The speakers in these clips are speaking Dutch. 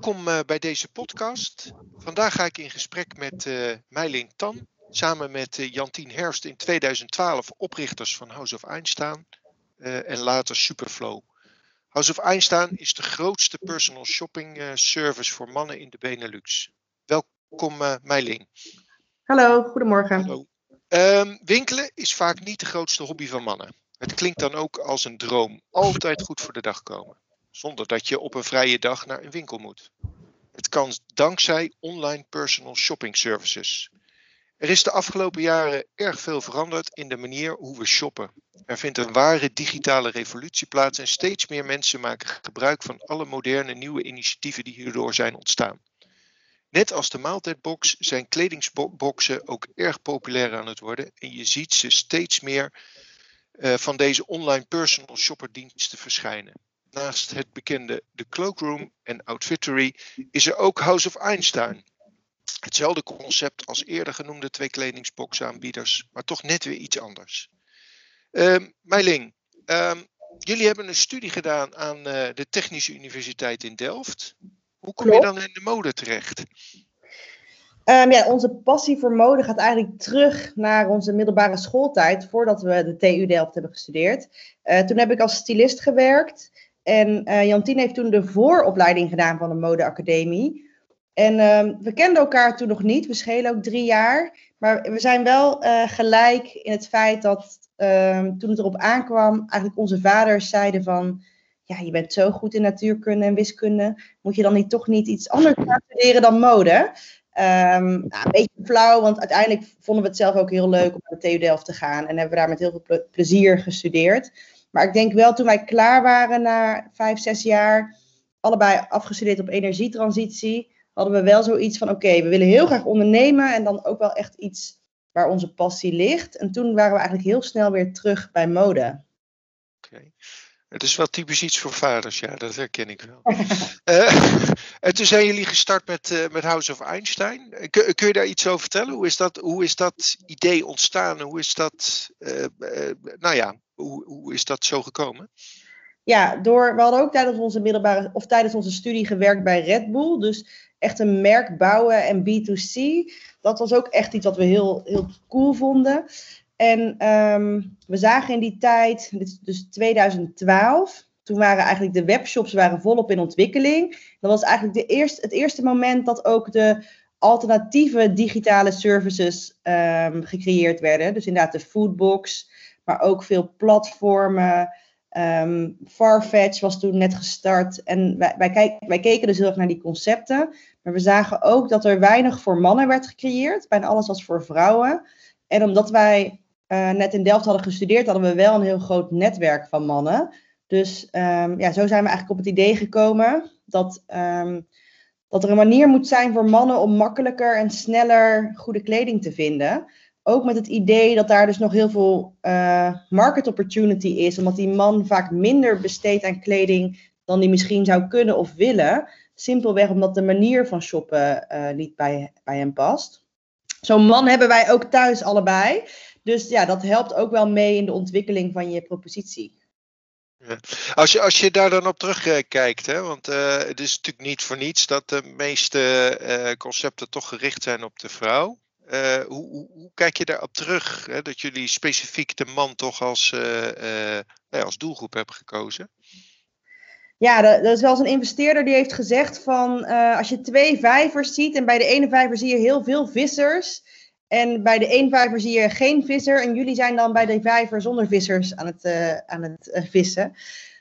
Welkom uh, bij deze podcast. Vandaag ga ik in gesprek met uh, Meiling Tan, samen met uh, Jantien Herfst in 2012 oprichters van House of Einstein en later Superflow. House of Einstein is de grootste personal shopping service voor mannen in de Benelux. Welkom Meiling. Hallo, goedemorgen. Hallo. Um, winkelen is vaak niet de grootste hobby van mannen. Het klinkt dan ook als een droom. Altijd goed voor de dag komen zonder dat je op een vrije dag naar een winkel moet. Het kan dankzij online personal shopping services. Er is de afgelopen jaren erg veel veranderd in de manier hoe we shoppen. Er vindt een ware digitale revolutie plaats en steeds meer mensen maken gebruik van alle moderne nieuwe initiatieven die hierdoor zijn ontstaan. Net als de maaltijdbox zijn kledingsboxen ook erg populair aan het worden en je ziet ze steeds meer uh, van deze online personal shopper diensten verschijnen. Naast het bekende The Cloakroom en Outfittery is er ook House of Einstein. Hetzelfde concept als eerder genoemde twee kledingsboxaanbieders, maar toch net weer iets anders. Um, Meiling, um, jullie hebben een studie gedaan aan uh, de Technische Universiteit in Delft. Hoe kom Klopt. je dan in de mode terecht? Um, ja, onze passie voor mode gaat eigenlijk terug naar onze middelbare schooltijd, voordat we de TU Delft hebben gestudeerd. Uh, toen heb ik als stylist gewerkt. En uh, Jantien heeft toen de vooropleiding gedaan van de modeacademie. En uh, we kenden elkaar toen nog niet. We schelen ook drie jaar. Maar we zijn wel uh, gelijk in het feit dat ehm, toen het erop aankwam, eigenlijk onze vaders zeiden van, ja, je bent zo goed in natuurkunde en wiskunde, moet je dan niet toch niet iets anders gaan studeren dan mode? Um, nou, een beetje flauw, want uiteindelijk vonden we het zelf ook heel leuk om naar de TU Delft te gaan en hebben we daar met heel veel plezier gestudeerd. Maar ik denk wel toen wij klaar waren na vijf, zes jaar, allebei afgestudeerd op energietransitie, hadden we wel zoiets van: oké, we willen heel graag ondernemen en dan ook wel echt iets waar onze passie ligt. En toen waren we eigenlijk heel snel weer terug bij mode. Oké. Het is wel typisch iets voor vaders, ja, dat herken ik wel. uh, en toen zijn jullie gestart met, uh, met House of Einstein. Kun, kun, je daar iets over vertellen? Hoe is dat, hoe is dat idee ontstaan? Hoe is dat, uh, nou ja, hoe, hoe is dat zo gekomen? Ja, door, we hadden ook tijdens onze middelbare of tijdens onze studie gewerkt bij Red Bull. Dus echt een merk bouwen en B2C. Dat was ook echt iets wat we heel, heel cool vonden. En um, we zagen in die tijd, dus 2012, toen waren eigenlijk de webshops waren volop in ontwikkeling. Dat was eigenlijk de eerste, het eerste moment dat ook de alternatieve digitale services um, gecreëerd werden. Dus inderdaad de Foodbox, maar ook veel platformen. Um, Farfetch was toen net gestart. En wij, wij, wij keken dus heel erg naar die concepten. Maar we zagen ook dat er weinig voor mannen werd gecreëerd. Bijna alles was voor vrouwen. En omdat wij uh, net in Delft hadden gestudeerd, hadden we wel een heel groot netwerk van mannen. Dus um, ja, zo zijn we eigenlijk op het idee gekomen dat, um, dat er een manier moet zijn voor mannen om makkelijker en sneller goede kleding te vinden. Ook met het idee dat daar dus nog heel veel uh, market opportunity is, omdat die man vaak minder besteedt aan kleding dan die misschien zou kunnen of willen. Simpelweg omdat de manier van shoppen uh, niet bij, bij hem past. Zo'n man hebben wij ook thuis allebei. Dus ja, dat helpt ook wel mee in de ontwikkeling van je propositie. Ja. Als, je, als je daar dan op terugkijkt, hè, want uh, het is natuurlijk niet voor niets dat de meeste uh, concepten toch gericht zijn op de vrouw. Uh, hoe, hoe, hoe, kijk je daarop terug, hè, dat jullie specifiek de man toch als, als doelgroep hebben gekozen? Ja, er is wel eens een investeerder die heeft gezegd van als je twee vijvers ziet en bij de ene vijver zie je heel veel vissers en bij de één vijver zie je geen visser. En jullie zijn dan bij de vijver zonder vissers aan het, uh, aan het uh, vissen.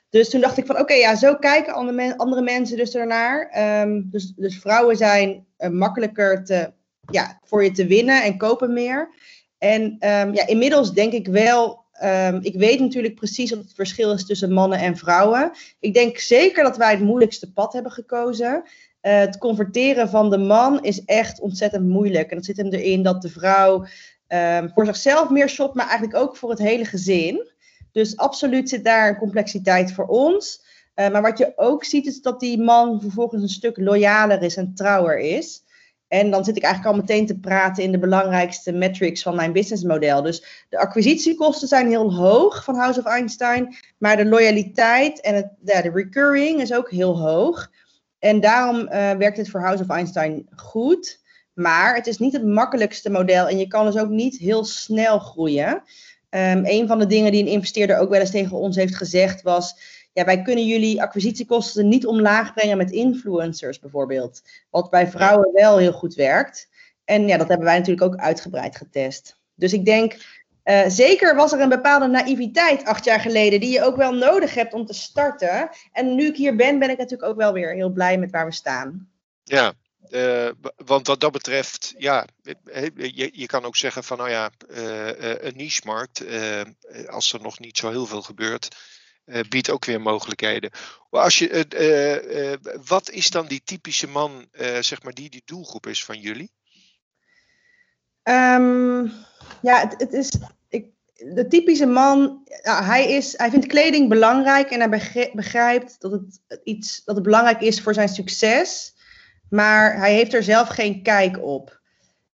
Dus toen dacht ik van oké, ja, zo kijken andere, mensen dus ernaar. Um, dus, dus vrouwen zijn uh, makkelijker te, ja, voor je te winnen en kopen meer. En um, ja, inmiddels denk ik wel, um, ik weet natuurlijk precies wat het verschil is tussen mannen en vrouwen. Ik denk zeker dat wij het moeilijkste pad hebben gekozen. Uh, het converteren van de man is echt ontzettend moeilijk. En dat zit hem erin dat de vrouw um, voor zichzelf meer shopt, maar eigenlijk ook voor het hele gezin. Dus absoluut zit daar een complexiteit voor ons. Uh, maar wat je ook ziet is dat die man vervolgens een stuk loyaler is en trouwer is. En dan zit ik eigenlijk al meteen te praten in de belangrijkste metrics van mijn businessmodel. Dus de acquisitiekosten zijn heel hoog van House of Einstein, maar de loyaliteit en het, ja, de recurring is ook heel hoog. En daarom uh, werkt het voor House of Einstein goed. Maar het is niet het makkelijkste model en je kan dus ook niet heel snel groeien. Um, een van de dingen die een investeerder ook wel eens tegen ons heeft gezegd was: ja, wij kunnen jullie acquisitiekosten niet omlaag brengen met influencers bijvoorbeeld. Wat bij vrouwen wel heel goed werkt. En ja, dat hebben wij natuurlijk ook uitgebreid getest. Dus ik denk, uh, zeker was er een bepaalde naïviteit acht jaar geleden, die je ook wel nodig hebt om te starten. En nu ik hier ben, ben ik natuurlijk ook wel weer heel blij met waar we staan. Ja, uh, want wat dat betreft, ja, je, je kan ook zeggen van, nou ja, uh, een niche-markt, als er nog niet zo heel veel gebeurt, biedt ook weer mogelijkheden. Als je, wat is dan die typische man, zeg maar, die die doelgroep is van jullie? Um, ja, het, het is ik, de typische man. Hij, is, hij vindt kleding belangrijk en hij begrijpt dat het, iets, dat het belangrijk is voor zijn succes. Maar hij heeft er zelf geen kijk op.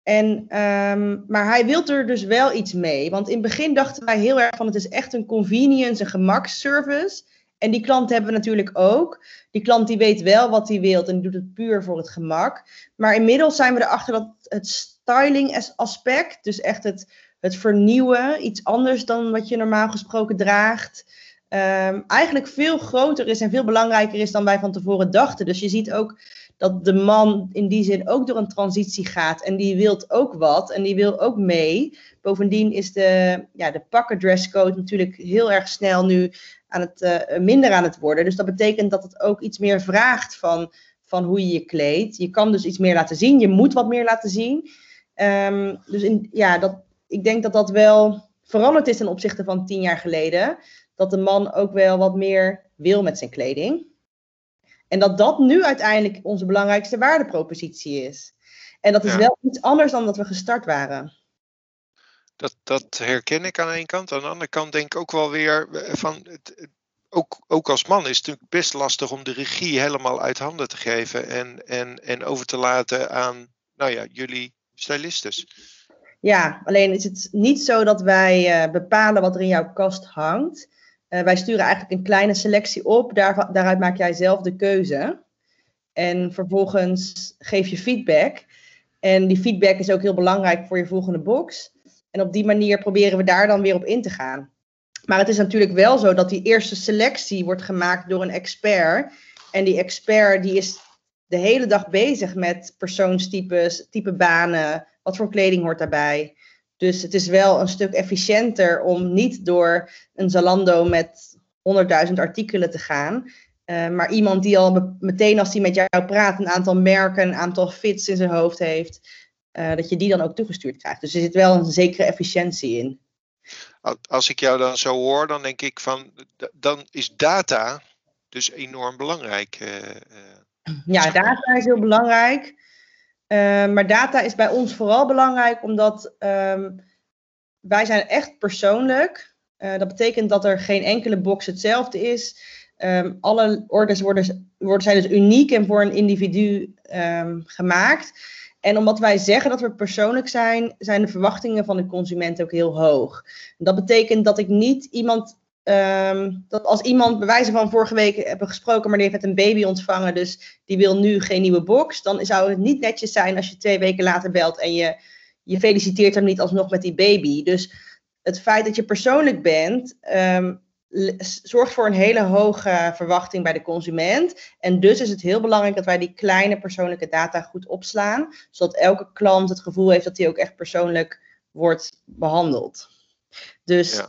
En, um, maar hij wil er dus wel iets mee. Want in het begin dachten wij heel erg van het is echt een convenience, een gemaksservice. En die klant hebben we natuurlijk ook. Die klant die weet wel wat hij wil en die doet het puur voor het gemak. Maar inmiddels zijn we erachter dat het styling aspect, dus echt het, het vernieuwen, iets anders dan wat je normaal gesproken draagt, um, eigenlijk veel groter is en veel belangrijker is dan wij van tevoren dachten. Dus je ziet ook dat de man in die zin ook door een transitie gaat en die wil ook wat en die wil ook mee. Bovendien is de, ja, de pakken dresscode natuurlijk heel erg snel nu aan het, uh, minder aan het worden. Dus dat betekent dat het ook iets meer vraagt van, van hoe je je kleedt. Je kan dus iets meer laten zien, je moet wat meer laten zien. Um, dus in, ja, dat, ik denk dat dat wel veranderd is ten opzichte van tien jaar geleden. Dat de man ook wel wat meer wil met zijn kleding. En dat dat nu uiteindelijk onze belangrijkste waardepropositie is. En dat is wel iets anders dan dat we gestart waren. Dat, dat herken ik aan de ene kant. Aan de andere kant denk ik ook wel weer eh, van. Het, ook, ook als man is het natuurlijk best lastig om de regie helemaal uit handen te geven. En, en, en over te laten aan nou ja, jullie stylistes. Ja, alleen is het niet zo dat wij uh, bepalen wat er in jouw kast hangt. Uh, wij sturen eigenlijk een kleine selectie op. Daar, daaruit maak jij zelf de keuze. En vervolgens geef je feedback. En die feedback is ook heel belangrijk voor je volgende box. En op die manier proberen we daar dan weer op in te gaan. Maar het is natuurlijk wel zo dat die eerste selectie wordt gemaakt door een expert. En die expert die is de hele dag bezig met persoonstypes, type banen, wat voor kleding hoort daarbij. Dus het is wel een stuk efficiënter om niet door een Zalando met 100.000 artikelen te gaan. Uh, maar iemand die al meteen als hij met jou praat een aantal merken, een aantal fits in zijn hoofd heeft, uh, dat je die dan ook toegestuurd krijgt. Dus er zit wel een zekere efficiëntie in. Als ik jou dan zo hoor, dan denk ik van, dan is data dus enorm belangrijk. Uh, ja, data is heel belangrijk. Uh, maar data is bij ons vooral belangrijk omdat um, wij zijn echt persoonlijk. Uh, dat betekent dat er geen enkele box hetzelfde is. Um, alle orders worden, worden, zijn dus uniek en voor een individu um, gemaakt. En omdat wij zeggen dat we persoonlijk zijn, zijn de verwachtingen van de consument ook heel hoog. Dat betekent dat ik niet iemand Um, dat als iemand bij wijze van vorige week hebben gesproken, maar die heeft een baby ontvangen, dus die wil nu geen nieuwe box, dan zou het niet netjes zijn als je twee weken later belt en je, je feliciteert hem niet alsnog met die baby. Dus het feit dat je persoonlijk bent, um, zorgt voor een hele hoge verwachting bij de consument. En dus is het heel belangrijk dat wij die kleine persoonlijke data goed opslaan, zodat elke klant het gevoel heeft dat hij ook echt persoonlijk wordt behandeld. Dus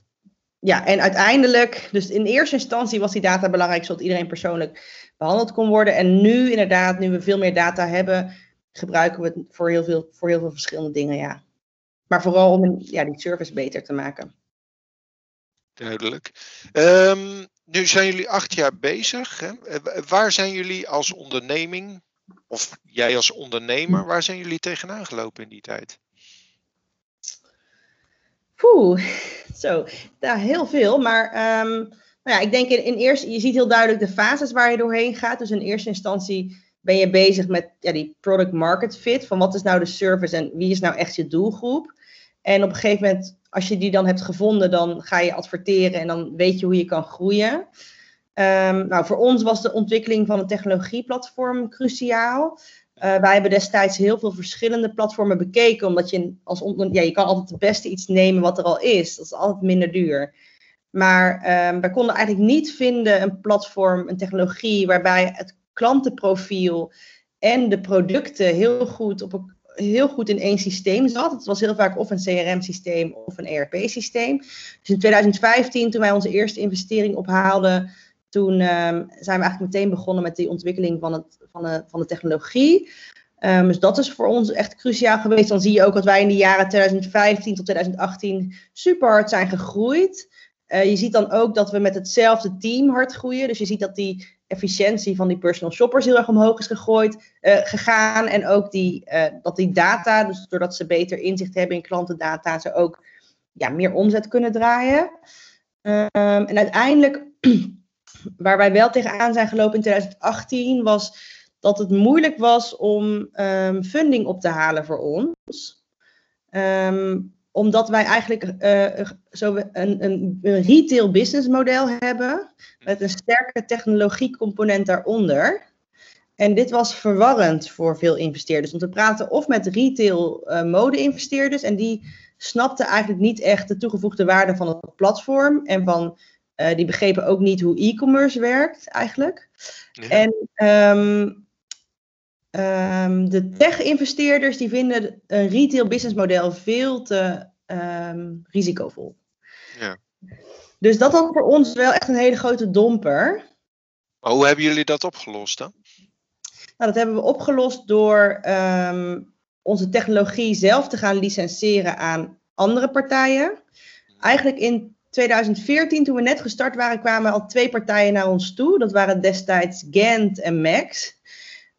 ja, en uiteindelijk, dus in eerste instantie was die data belangrijk zodat iedereen persoonlijk behandeld kon worden. En nu inderdaad, nu we veel meer data hebben, gebruiken we het voor heel veel, voor heel veel verschillende dingen, ja. Maar vooral om ja, die service beter te maken. Duidelijk. Um, nu zijn jullie acht jaar bezig. Hè? Eh, waar zijn jullie als onderneming, of jij als ondernemer, waar zijn jullie tegenaan gelopen in die tijd? Poeh, zo, ja, heel veel. Maar um, nou ja, ik denk in, in eerste, je ziet heel duidelijk de fases waar je doorheen gaat. Dus in eerste instantie ben je bezig met ja, die product market fit. Van wat is nou de service en wie is nou echt je doelgroep? En op een gegeven moment, als je die dan hebt gevonden, dan ga je adverteren en dan weet je hoe je kan groeien. Ehm, nou, voor ons was de ontwikkeling van een technologieplatform cruciaal. Uh, wij hebben destijds heel veel verschillende platformen bekeken, omdat je als ja, je kan altijd het beste iets nemen wat er al is. Dat is altijd minder duur. Maar um, wij konden eigenlijk niet vinden een platform, een technologie waarbij het klantenprofiel en de producten heel goed, op heel goed in één systeem zat. Het was heel vaak of een CRM-systeem of een ERP-systeem. Dus in 2015, toen wij onze eerste investering ophaalden, toen um, zijn we eigenlijk meteen begonnen met die ontwikkeling van, het, van, de, van de technologie. Um, dus dat is voor ons echt cruciaal geweest. Dan zie je ook dat wij in de jaren 2015 tot 2018 super hard zijn gegroeid. Uh, je ziet dan ook dat we met hetzelfde team hard groeien. Dus je ziet dat die efficiëntie van die personal shoppers heel erg omhoog is gegooid, uh, gegaan. En ook die, uh, dat die data, dus doordat ze beter inzicht hebben in klantendata, ze ook ja, meer omzet kunnen draaien. Um, en uiteindelijk waar wij wel tegenaan zijn gelopen in 2018 was dat het moeilijk was om um, funding op te halen voor ons. Um, omdat wij eigenlijk uh, zo een, een, retail business model hebben met een sterke technologiecomponent daaronder. En dit was verwarrend voor veel investeerders. Want we praten of met retail uh, mode-investeerders en die snapten eigenlijk niet echt de toegevoegde waarde van het platform en van uh, die begrepen ook niet hoe e-commerce werkt eigenlijk. Ja. En um, um, de tech-investeerders die vinden een retail business model veel te um, risicovol. Ja. Dus dat was voor ons wel echt een hele grote domper. Maar hoe hebben jullie dat opgelost dan? Nou, dat hebben we opgelost door onze technologie zelf te gaan licenseren aan andere partijen. Eigenlijk in 2014, toen we net gestart waren, kwamen al twee partijen naar ons toe. Dat waren destijds Gant en Max.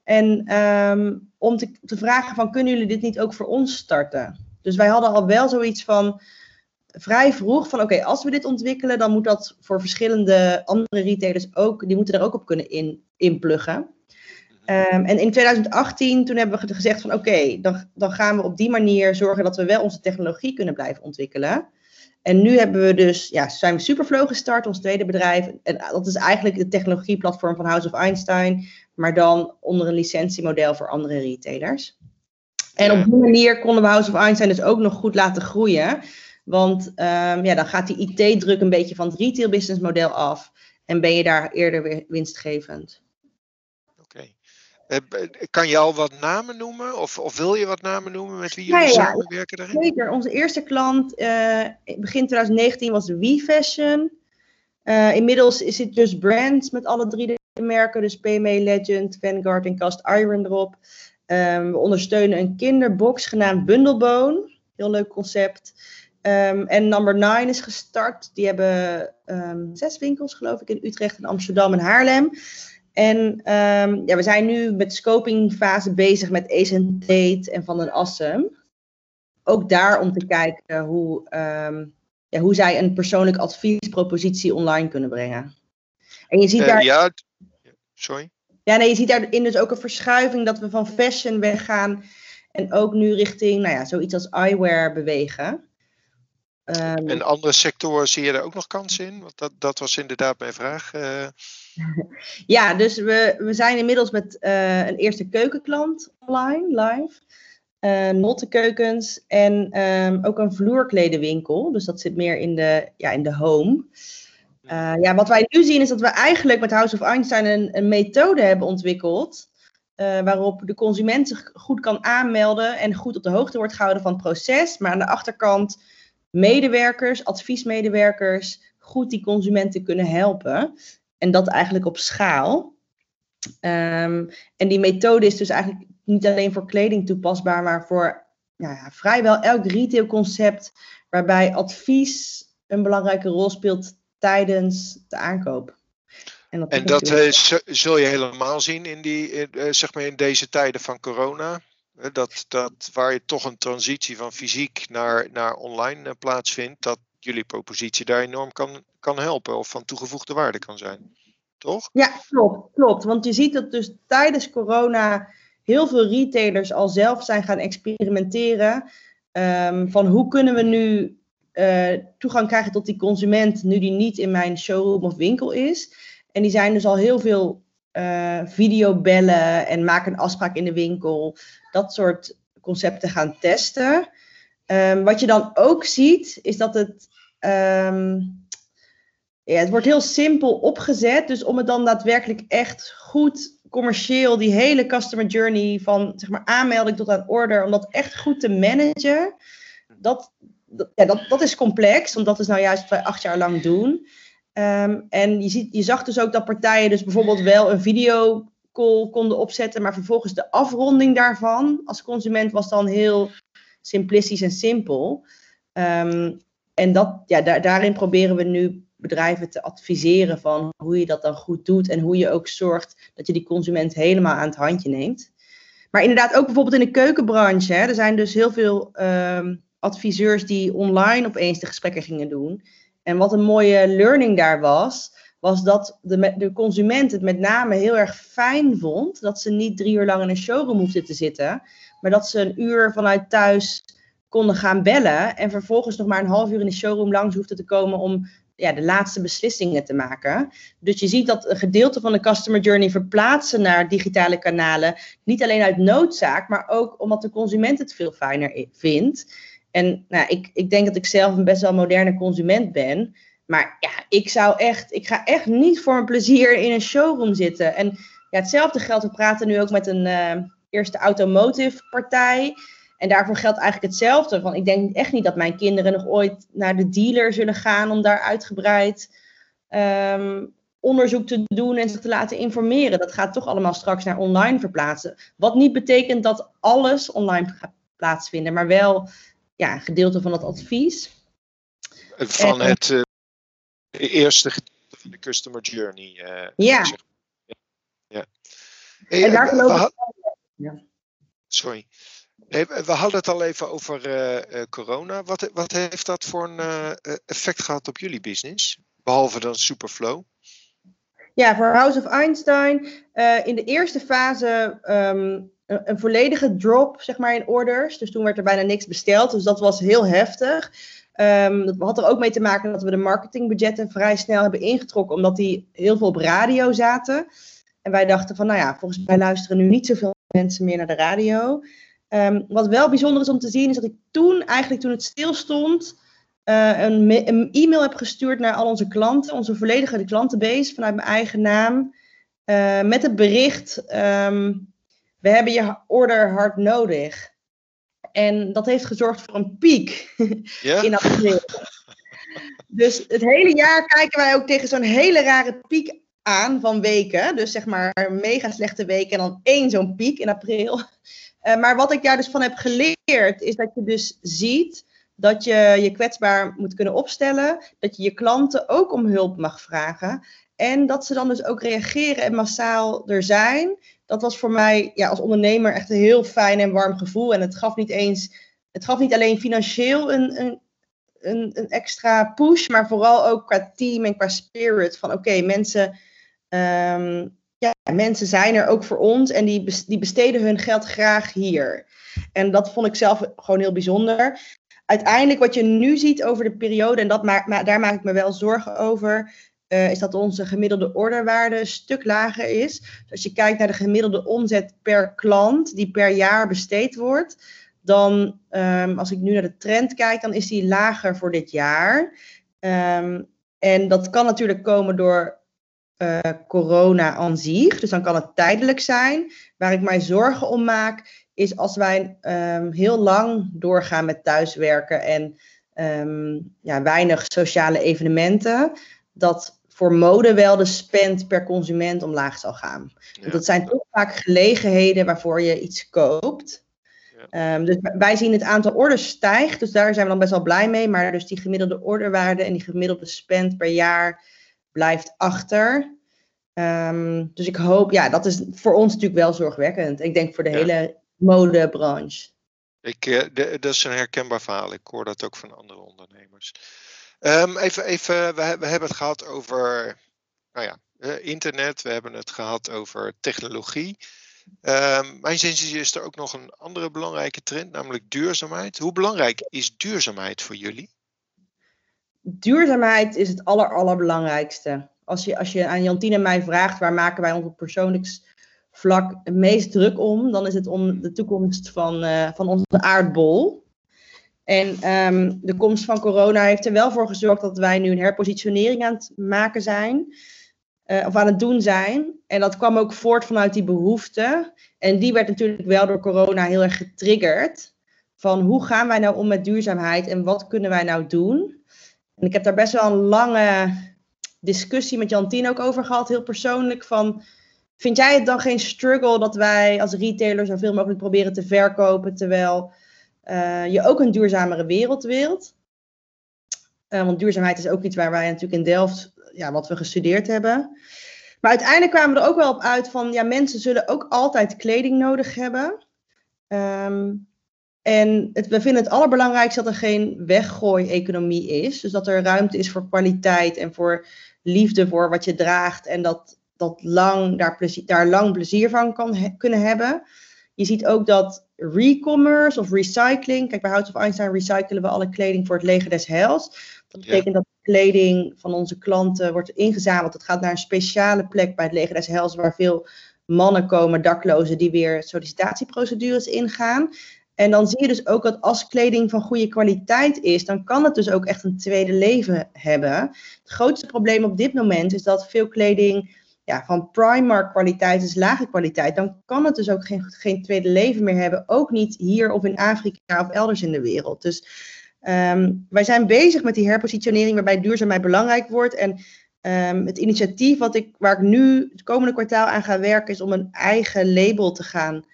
En um, om te, vragen van, kunnen jullie dit niet ook voor ons starten? Dus wij hadden al wel zoiets van, vrij vroeg van, oké, als we dit ontwikkelen, dan moet dat voor verschillende andere retailers ook, die moeten er ook op kunnen in, inpluggen. Um, en in 2018, toen hebben we gezegd van, oké, dan, dan gaan we op die manier zorgen dat we wel onze technologie kunnen blijven ontwikkelen. En nu hebben we dus, ja, zijn we Superflow gestart, ons tweede bedrijf. En dat is eigenlijk de technologieplatform van House of Einstein, maar dan onder een licentiemodel voor andere retailers. En op die manier konden we House of Einstein dus ook nog goed laten groeien. Want um, ja, dan gaat die IT-druk een beetje van het retail business model af. En ben je daar eerder weer winstgevend. Eh, kan je al wat namen noemen? Of, of wil je wat namen noemen met wie jullie ja, ja, samenwerken daarin? Zeker. Onze eerste klant uh, begin 2019 was WeFashion. Uh, inmiddels is het dus brands met alle drie de merken. Dus PMA Legend, Vanguard en Cast Iron erop. Um, we ondersteunen een kinderbox genaamd Bundlebone. Heel leuk concept. Um, en Number 9 is gestart. Die hebben um, zes winkels geloof ik in Utrecht en Amsterdam en Haarlem. En um, ja, we zijn nu met scopingfase bezig met Ace en Van den Assem. Ook daar om te kijken hoe, um, ja, hoe zij een persoonlijk adviespropositie online kunnen brengen. En je ziet uh, daar. Ja, sorry. Ja, nee, je ziet daarin dus ook een verschuiving dat we van fashion weggaan en ook nu richting, nou ja, zoiets als eyewear bewegen. Um, en andere sectoren zie je er ook nog kansen in? Want dat, dat was inderdaad mijn vraag. Uh... Ja, dus we, we zijn inmiddels met uh, een eerste keukenklant online, live. Uh, en um, ook een vloerkledenwinkel. Dus dat zit meer in de, ja, in de home. Uh, ja, wat wij nu zien is dat we eigenlijk met House of Einstein een, een methode hebben ontwikkeld. Uh, waarop de consument zich goed kan aanmelden en goed op de hoogte wordt gehouden van het proces. Maar aan de achterkant medewerkers, adviesmedewerkers, goed die consumenten kunnen helpen. En dat eigenlijk op schaal. Um, en die methode is dus eigenlijk niet alleen voor kleding toepasbaar, maar voor nou ja, vrijwel elk retailconcept waarbij advies een belangrijke rol speelt tijdens de aankoop. En dat, en dat uh, zul je helemaal zien in, die, uh, zeg maar in deze tijden van corona. Dat, dat waar je toch een transitie van fysiek naar, naar online uh, plaatsvindt, dat jullie propositie daar enorm kan, kan helpen of van toegevoegde waarde kan zijn. Toch? Ja, klopt, klopt. Want je ziet dat dus tijdens corona heel veel retailers al zelf zijn gaan experimenteren. Um, van hoe kunnen we nu uh, toegang krijgen tot die consument nu die niet in mijn showroom of winkel is. En die zijn dus al heel veel uh, videobellen en maken een afspraak in de winkel. Dat soort concepten gaan testen. Ehm, wat je dan ook ziet, is dat het. Ehm, ja, het wordt heel simpel opgezet. Dus om het dan daadwerkelijk echt goed commercieel, die hele customer journey van zeg maar, aanmelding tot aan order, om dat echt goed te managen, dat, ja, dat, dat is complex, want dat is nou juist wat wij acht jaar lang doen. Ehm, en je, ziet, je zag dus ook dat partijen dus bijvoorbeeld wel een videocall konden opzetten, maar vervolgens de afronding daarvan als consument was dan heel simplistisch en simpel. Ehm, en dat, ja, daar, daarin proberen we nu bedrijven te adviseren van hoe je dat dan goed doet en hoe je ook zorgt dat je die consument helemaal aan het handje neemt. Maar inderdaad, ook bijvoorbeeld in de keukenbranche. Hè, er zijn dus heel veel um, adviseurs die online opeens de gesprekken gingen doen. En wat een mooie learning daar was, was dat de, de consument het met name heel erg fijn vond dat ze niet drie uur lang in een showroom hoefden te zitten, maar dat ze een uur vanuit thuis konden gaan bellen en vervolgens nog maar een half uur in de showroom langs hoefden te komen om ja, de laatste beslissingen te maken. Dus je ziet dat een gedeelte van de customer journey verplaatsen naar digitale kanalen, niet alleen uit noodzaak, maar ook omdat de consument het veel fijner vindt. En nou, ik, ik denk dat ik zelf een best wel moderne consument ben. Maar ja, ik zou echt, ik ga echt niet voor mijn plezier in een showroom zitten. En ja, hetzelfde geldt, we praten nu ook met een uh, eerste automotive partij. En daarvoor geldt eigenlijk hetzelfde. Van, ik denk echt niet dat mijn kinderen nog ooit naar de dealer zullen gaan om daar uitgebreid um, onderzoek te doen en zich te laten informeren. Dat gaat toch allemaal straks naar online verplaatsen. Wat niet betekent dat alles online gaat plaatsvinden, maar wel ja, een gedeelte van het advies. Van het uh, eerste gedeelte van de customer journey. Uh, ja. Zeg. ja. Hey, en daar geloof ik. Ja. Sorry. We hadden het al even over uh, corona. Wat, wat, heeft dat voor een effect gehad op jullie business? Behalve dan Superflow? Ja, voor House of Einstein. in de eerste fase um, een, volledige drop zeg maar, in orders. Dus toen werd er bijna niks besteld. Dus dat was heel heftig. Um, dat had er ook mee te maken dat we de marketingbudgetten vrij snel hebben ingetrokken, omdat die heel veel op radio zaten. En wij dachten van, nou ja, volgens mij luisteren nu niet zoveel mensen meer naar de radio. Um, wat wel bijzonder is om te zien, is dat ik toen, eigenlijk toen het stil stond, uh, een, een, e-mail heb gestuurd naar al onze klanten, onze volledige klantenbase vanuit mijn eigen naam, uh, met het bericht, um, we hebben je order hard nodig. En dat heeft gezorgd voor een piek in april. Dus het hele jaar kijken wij ook tegen zo'n hele rare piek aan van weken. Dus zeg maar mega slechte week en dan één zo'n piek in april. Uh, maar wat ik daar dus van heb geleerd, is dat je dus ziet dat je je kwetsbaar moet kunnen opstellen. Dat je je klanten ook om hulp mag vragen. En dat ze dan dus ook reageren en massaal er zijn dat was voor mij ja, als ondernemer echt een heel fijn en warm gevoel. En het gaf niet eens, het gaf niet alleen financieel een, een, een, een extra push, maar vooral ook qua team en qua spirit. Van oké, mensen, um, ja, mensen zijn er ook voor ons en die, die besteden hun geld graag hier. En dat vond ik zelf gewoon heel bijzonder. Uiteindelijk wat je nu ziet over de periode, en dat maak, daar maak ik me wel zorgen over, uh, is dat onze gemiddelde orderwaarde een stuk lager is. Dus als je kijkt naar de gemiddelde omzet per klant die per jaar besteed wordt, dan um, als ik nu naar de trend kijk, dan is die lager voor dit jaar. Um, en dat kan natuurlijk komen door uh, corona aan zich. Dus dan kan het tijdelijk zijn. Waar ik mij zorgen om maak, is als wij um, heel lang doorgaan met thuiswerken en ja, weinig sociale evenementen dat voor mode wel de spend per consument omlaag zal gaan. Want dat zijn toch vaak gelegenheden waarvoor je iets koopt. Ja. Um, dus wij zien het aantal orders stijgt, dus daar zijn we dan best wel blij mee. Maar dus die gemiddelde orderwaarde en die gemiddelde spend per jaar blijft achter. Um, dus ik hoop, ja, dat is voor ons natuurlijk wel zorgwekkend. Ik denk voor de ja. hele modebranche. Ik, uh, de, dat is een herkenbaar verhaal. Ik hoor dat ook van andere ondernemers. Um, even, even we, we, hebben het gehad over nou ja, uh, internet, we hebben het gehad over technologie. Um, mijn zin is er ook nog een andere belangrijke trend, namelijk duurzaamheid. Hoe belangrijk is duurzaamheid voor jullie? Duurzaamheid is het aller, allerbelangrijkste. Als je, als je aan Jantine en mij vraagt waar maken wij ons op persoonlijk vlak het meest druk om, dan is het om de toekomst van, uh, van onze aardbol. En ehm, de komst van corona heeft er wel voor gezorgd dat wij nu een herpositionering aan het maken zijn. Uh, of aan het doen zijn. En dat kwam ook voort vanuit die behoefte. En die werd natuurlijk wel door corona heel erg getriggerd. Van hoe gaan wij nou om met duurzaamheid en wat kunnen wij nou doen? En ik heb daar best wel een lange discussie met Jantien ook over gehad, heel persoonlijk. Van, vind jij het dan geen struggle dat wij als retailer zoveel mogelijk proberen te verkopen, terwijl uh, je ook een duurzamere wereld wilt? Uh, want duurzaamheid is ook iets waar wij natuurlijk in Delft, ja, wat we gestudeerd hebben. Maar uiteindelijk kwamen we er ook wel op uit van, ja, mensen zullen ook altijd kleding nodig hebben. Um, en het, we vinden het allerbelangrijkste dat er geen weggooi-economie is. Dus dat er ruimte is voor kwaliteit en voor liefde voor wat je draagt. En dat, dat lang, daar, plezier, daar lang plezier van kan kunnen hebben. Je ziet ook dat recommerce of recycling. Kijk, bij House of Einstein recyclen we alle kleding voor het leger des heils. Dat betekent dat de kleding van onze klanten wordt ingezameld. Het gaat naar een speciale plek bij het leger des heils waar veel mannen komen, daklozen, die weer sollicitatieprocedures ingaan. En dan zie je dus ook dat als kleding van goede kwaliteit is, dan kan het dus ook echt een tweede leven hebben. Het grootste probleem op dit moment is dat veel kleding ja, van Primark kwaliteit is lage kwaliteit. Dan kan het dus ook geen, geen tweede leven meer hebben. Ook niet hier of in Afrika of elders in de wereld. Dus um, wij zijn bezig met die herpositionering waarbij duurzaamheid belangrijk wordt. En um, het initiatief wat ik, waar ik nu het komende kwartaal aan ga werken is om een eigen label te gaan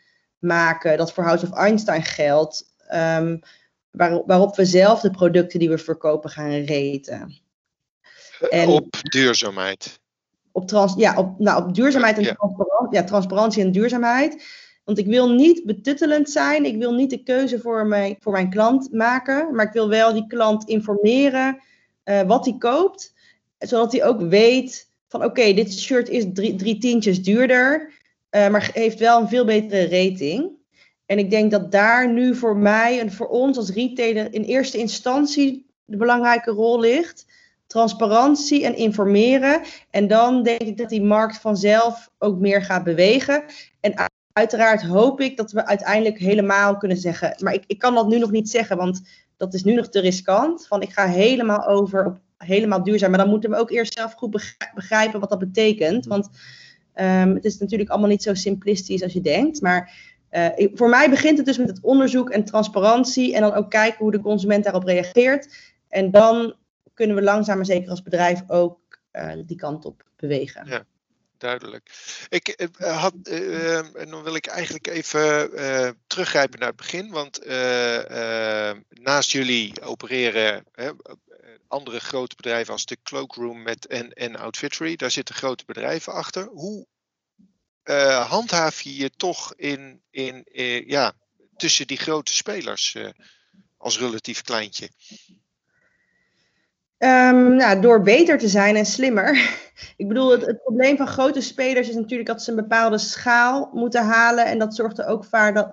maken, dat voor House of Einstein geldt, um, waar, waarop we zelf de producten die we verkopen gaan reten. En op duurzaamheid. Op, trans, ja, op, nou, op duurzaamheid en ja. Transparantie, ja, transparantie en duurzaamheid. Want ik wil niet betuttelend zijn. Ik wil niet de keuze voor mijn, voor mijn klant maken. Maar ik wil wel die klant informeren uh, wat hij koopt. Zodat hij ook weet van oké, okay, dit shirt is drie, drie tientjes duurder. Uh, maar heeft wel een veel betere rating. En ik denk dat daar nu voor mij en voor ons als retailer in eerste instantie de belangrijke rol ligt. Transparantie en informeren. En dan denk ik dat die markt vanzelf ook meer gaat bewegen. En uiteraard hoop ik dat we uiteindelijk helemaal kunnen zeggen. Maar ik, ik kan dat nu nog niet zeggen, want dat is nu nog te riskant. Van ik ga helemaal over op helemaal duurzaam. Maar dan moeten we ook eerst zelf goed begrijpen wat dat betekent. Want Um, het is natuurlijk allemaal niet zo simplistisch als je denkt. Maar uh, voor mij begint het dus met het onderzoek en transparantie. En dan ook kijken hoe de consument daarop reageert. En dan kunnen we langzaam maar zeker als bedrijf ook uh, die kant op bewegen. Ja duidelijk. Ik uh, had, en dan wil ik eigenlijk even teruggrijpen naar het begin, want naast jullie opereren andere grote bedrijven als de Cloakroom met en, en Outfittery. Daar zitten grote bedrijven achter. Hoe uh, handhaaf je je toch in, in, uh, ja, tussen die grote spelers als relatief kleintje? Um, nou, door beter te zijn en slimmer. Ik bedoel, het, het, probleem van grote spelers is natuurlijk dat ze een bepaalde schaal moeten halen. En dat zorgt er ook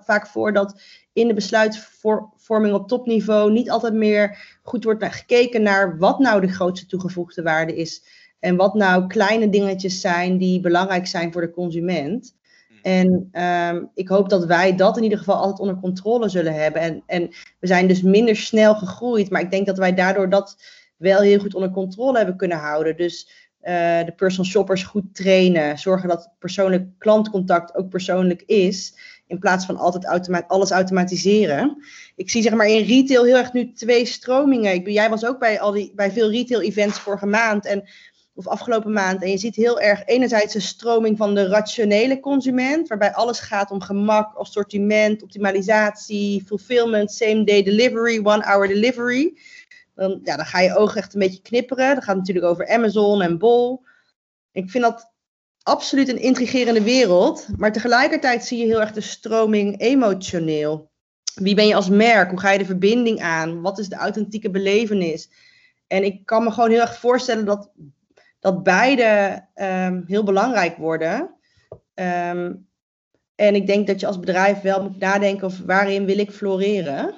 vaak voor dat in de besluitvorming op topniveau niet altijd meer goed wordt gekeken naar wat nou de grootste toegevoegde waarde is. En wat nou kleine dingetjes zijn die belangrijk zijn voor de consument. Hmm. En um, ik hoop dat wij dat in ieder geval altijd onder controle zullen hebben. En, en we zijn dus minder snel gegroeid, maar ik denk dat wij daardoor dat wel heel goed onder controle hebben kunnen houden. Dus uh, de personal shoppers goed trainen, zorgen dat persoonlijk klantcontact ook persoonlijk is. In plaats van altijd alles automatiseren. Ik zie zeg maar in retail heel erg nu twee stromingen. Ik, jij was ook bij, al die, bij veel retail events vorige maand. En, of afgelopen maand. En je ziet heel erg enerzijds een stroming van de rationele consument. Waarbij alles gaat om gemak, assortiment, optimalisatie, fulfillment, same day delivery, one hour delivery. Dan, ja, dan ga je ogen echt een beetje knipperen. Dat gaat natuurlijk over Amazon en Bol. Ik vind dat absoluut een intrigerende wereld. Maar tegelijkertijd zie je heel erg de stroming emotioneel. Wie ben je als merk? Hoe ga je de verbinding aan? Wat is de authentieke belevenis? En ik kan me gewoon heel erg voorstellen dat, dat beide um, heel belangrijk worden. Um, en ik denk dat je als bedrijf wel moet nadenken of waarin wil ik floreren.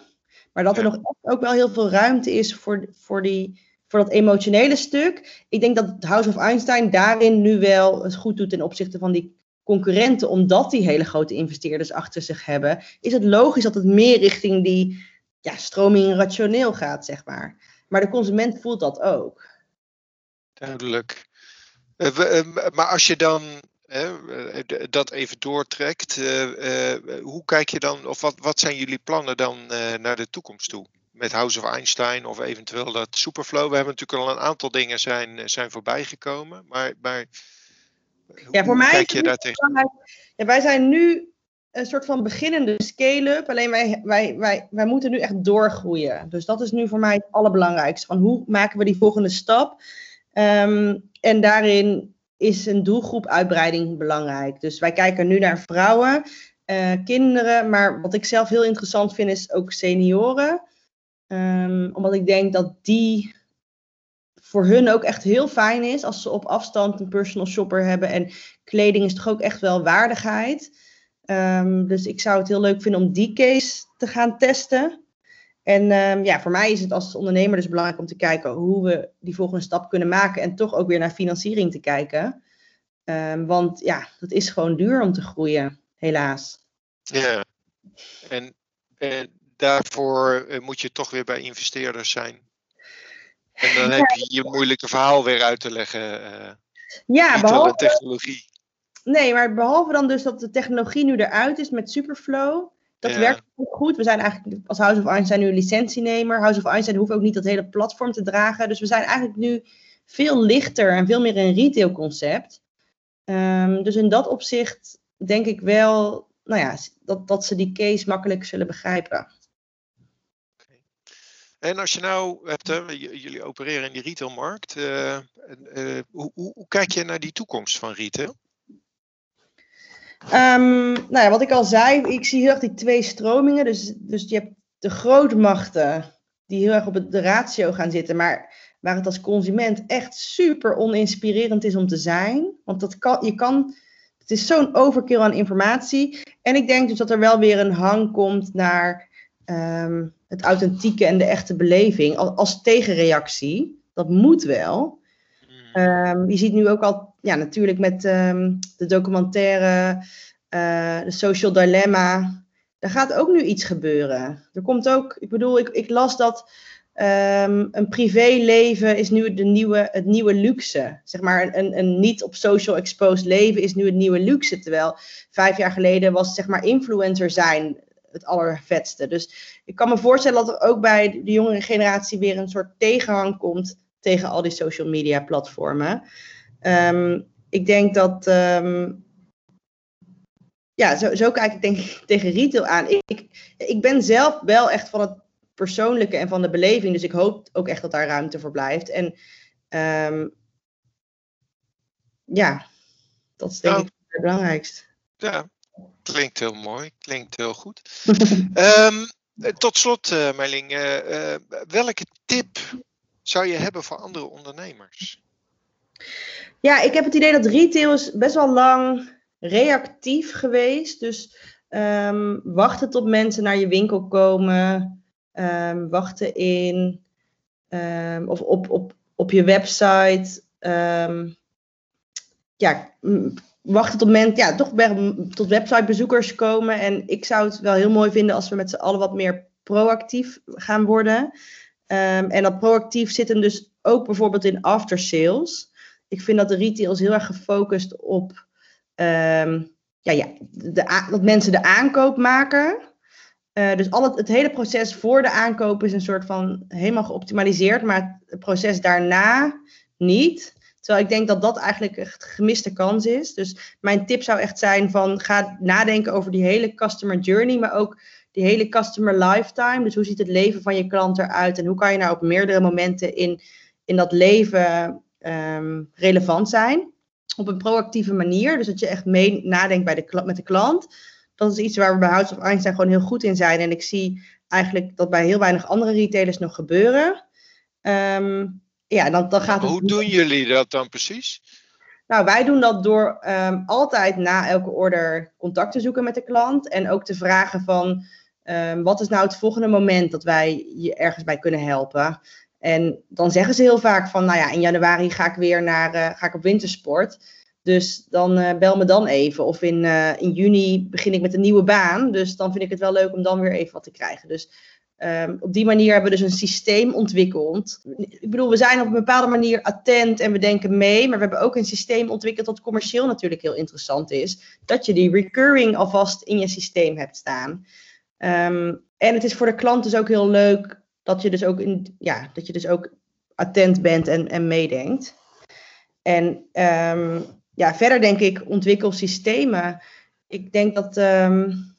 Maar dat er nog ook wel heel veel ruimte is voor, voor die voor dat emotionele stuk. Ik denk dat het House of Einstein daarin nu wel het goed doet ten opzichte van die concurrenten, omdat die hele grote investeerders achter zich hebben. Is het logisch dat het meer richting die ja, stroming rationeel gaat, zeg maar. Maar de consument voelt dat ook. Duidelijk. Uh, uh, maar als je dan dat even doortrekt, hoe kijk je dan, of wat, wat zijn jullie plannen dan naar de toekomst toe? Met House of Einstein of eventueel dat Superflow. We hebben natuurlijk al een aantal dingen zijn, zijn voorbijgekomen. Maar, maar ja, voor mij kijk je daar tegen? Ja, wij zijn nu een soort van beginnende scale-up. Alleen wij, wij, wij, wij moeten nu echt doorgroeien. Dus dat is nu voor mij het allerbelangrijkste. Van hoe maken we die volgende stap? Um, en daarin is een doelgroepuitbreiding belangrijk. Dus wij kijken nu naar vrouwen, uh, kinderen. Maar wat ik zelf heel interessant vind is ook senioren. Um, omdat ik denk dat die voor hun ook echt heel fijn is als ze op afstand een personal shopper hebben. En kleding is toch ook echt wel waardigheid. Um, dus ik zou het heel leuk vinden om die case te gaan testen. En um, ja, voor mij is het als ondernemer dus belangrijk om te kijken hoe we die volgende stap kunnen maken. En toch ook weer naar financiering te kijken. Um, want ja, dat is gewoon duur om te groeien, helaas. Ja, en, en daarvoor eh, moet je toch weer bij investeerders zijn. En dan heb je je moeilijke verhaal weer uit te leggen. Uh, ja, behalve technologie. Nee, maar behalve dan dus dat de technologie nu eruit is met Superflow. Dat werkt ook goed. We zijn eigenlijk als House of Einstein nu licentienemer. House of Einstein hoeft ook niet dat hele platform te dragen. Dus we zijn eigenlijk nu veel lichter en veel meer een retail concept. Um, dus in dat opzicht denk ik wel nou ja, dat, dat ze die case makkelijk zullen begrijpen. En als je nou hebt, hè, jullie opereren in die retailmarkt, uh, uh, hoe, hoe, hoe, kijk je naar die toekomst van retail? Um, nou ja, wat ik al zei, ik zie heel erg die twee stromingen. Dus, dus je hebt de grootmachten die heel erg op de ratio gaan zitten, maar waar het als consument echt super oninspirerend is om te zijn. Want dat kan, je kan, het is zo'n overkill aan informatie. En ik denk dus dat er wel weer een hang komt naar um, het authentieke en de echte beleving als, als tegenreactie. Dat moet wel. Um, je ziet nu ook al, ja, natuurlijk met um, de documentaire, uh, de Social Dilemma. Daar gaat ook nu iets gebeuren. Er komt ook, ik bedoel, ik, ik las dat um, een privéleven is nu de nieuwe, het nieuwe luxe. Zeg maar, een, een niet op social exposed leven is nu het nieuwe luxe. Terwijl vijf jaar geleden was, zeg maar, influencer zijn het allervetste. Dus ik kan me voorstellen dat er ook bij de jongere generatie weer een soort tegenhang komt tegen al die social media platformen. Um, ik denk dat. Um, ja, zo, zo, kijk ik denk ik tegen retail aan. Ik, ik, ben zelf wel echt van het persoonlijke en van de beleving. Dus ik hoop ook echt dat daar ruimte voor blijft. En um, ja, dat is denk nou, ik het belangrijkste. Ja, klinkt heel mooi. Klinkt heel goed. um, tot slot, uh, Merling. Uh, uh, welke tip zou je hebben voor andere ondernemers? Ja, ik heb het idee dat retail is best wel lang reactief geweest. Dus um, wachten tot mensen naar je winkel komen. Um, wachten in um, of op, op, op je website. ja, wachten tot mensen, ja, toch tot websitebezoekers komen. En ik zou het wel heel mooi vinden als we met z'n allen wat meer proactief gaan worden. En dat proactief zit hem dus ook bijvoorbeeld in after sales. Ik vind dat de retail is heel erg gefocust op um, ja, ja, de, dat mensen de aankoop maken. Uh, dus al het, het, hele proces voor de aankoop is een soort van helemaal geoptimaliseerd, maar het proces daarna niet. Terwijl ik denk dat dat eigenlijk echt gemiste kans is. Dus mijn tip zou echt zijn van ga nadenken over die hele customer journey, maar ook die hele customer lifetime. Dus hoe ziet het leven van je klant eruit en hoe kan je nou op meerdere momenten in, in dat leven um, relevant zijn. Op een proactieve manier. Dus dat je echt mee nadenkt bij de, met de klant. Dat is iets waar we bij House of Einstein gewoon heel goed in zijn. En ik zie eigenlijk dat bij heel weinig andere retailers nog gebeuren. Um, ja, dan, dan gaat het... Hoe doen jullie dat dan precies? Nou, wij doen dat door um, altijd na elke order contact te zoeken met de klant. En ook te vragen van um, wat is nou het volgende moment dat wij je ergens bij kunnen helpen? En dan zeggen ze heel vaak van, nou ja, in januari ga ik weer naar, uh, ga ik op wintersport. Dus dan uh, bel me dan even. Of in, uh, in juni begin ik met een nieuwe baan. Dus dan vind ik het wel leuk om dan weer even wat te krijgen. Dus um, op die manier hebben we dus een systeem ontwikkeld. Ik bedoel, we zijn op een bepaalde manier attent en we denken mee. Maar we hebben ook een systeem ontwikkeld dat commercieel natuurlijk heel interessant is. Dat je die recurring alvast in je systeem hebt staan. Um, en het is voor de klant dus ook heel leuk dat je dus ook, in, ja, dat je dus ook attent bent en, en meedenkt. En um, ja, verder denk ik, ontwikkel systemen. Ik denk dat um,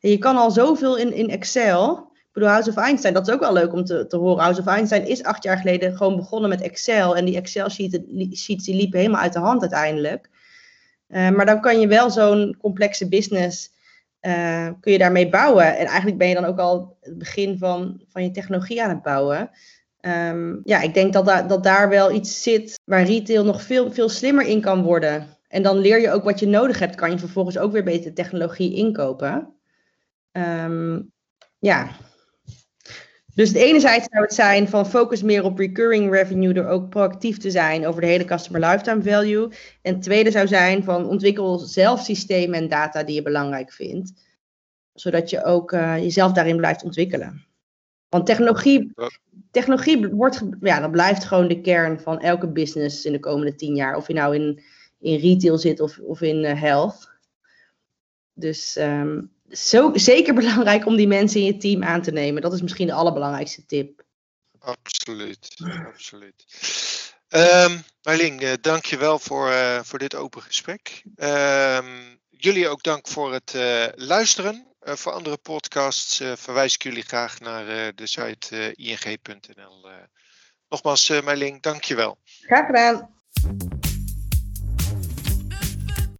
je kan al zoveel in, in Excel. Ik bedoel, House of Einstein, dat is ook wel leuk om te, te horen. House of Einstein is acht jaar geleden gewoon begonnen met Excel. En die Excel-sheets die liepen helemaal uit de hand uiteindelijk. Uh, maar dan kan je wel zo'n complexe business uh, kun je daarmee bouwen. En eigenlijk ben je dan ook al het begin van, van je technologie aan het bouwen. Um, ja, ik denk dat, da dat daar wel iets zit waar retail nog veel, veel slimmer in kan worden. En dan leer je ook wat je nodig hebt. Kan je vervolgens ook weer beter technologie inkopen. Um, ja. Dus de enerzijds zou het zijn van focus meer op recurring revenue door ook proactief te zijn over de hele customer lifetime value. En het tweede zou zijn van ontwikkel zelf systemen en data die je belangrijk vindt. Zodat je ook uh, jezelf daarin blijft ontwikkelen. Want technologie, technologie wordt, ja, dat blijft gewoon de kern van elke business in de komende tien jaar. Of je nou in, in retail zit of, of in uh, health. Dus um, zo, zeker belangrijk om die mensen in je team aan te nemen. Dat is misschien de allerbelangrijkste tip. Absoluut, absoluut. Um, Marling, uh, dank je wel voor, uh, voor dit open gesprek. Um, jullie ook dank voor het uh, luisteren. Voor andere podcasts verwijs ik jullie graag naar de site ing.nl. nogmaals, uh, Marling, dank je wel. Graag gedaan.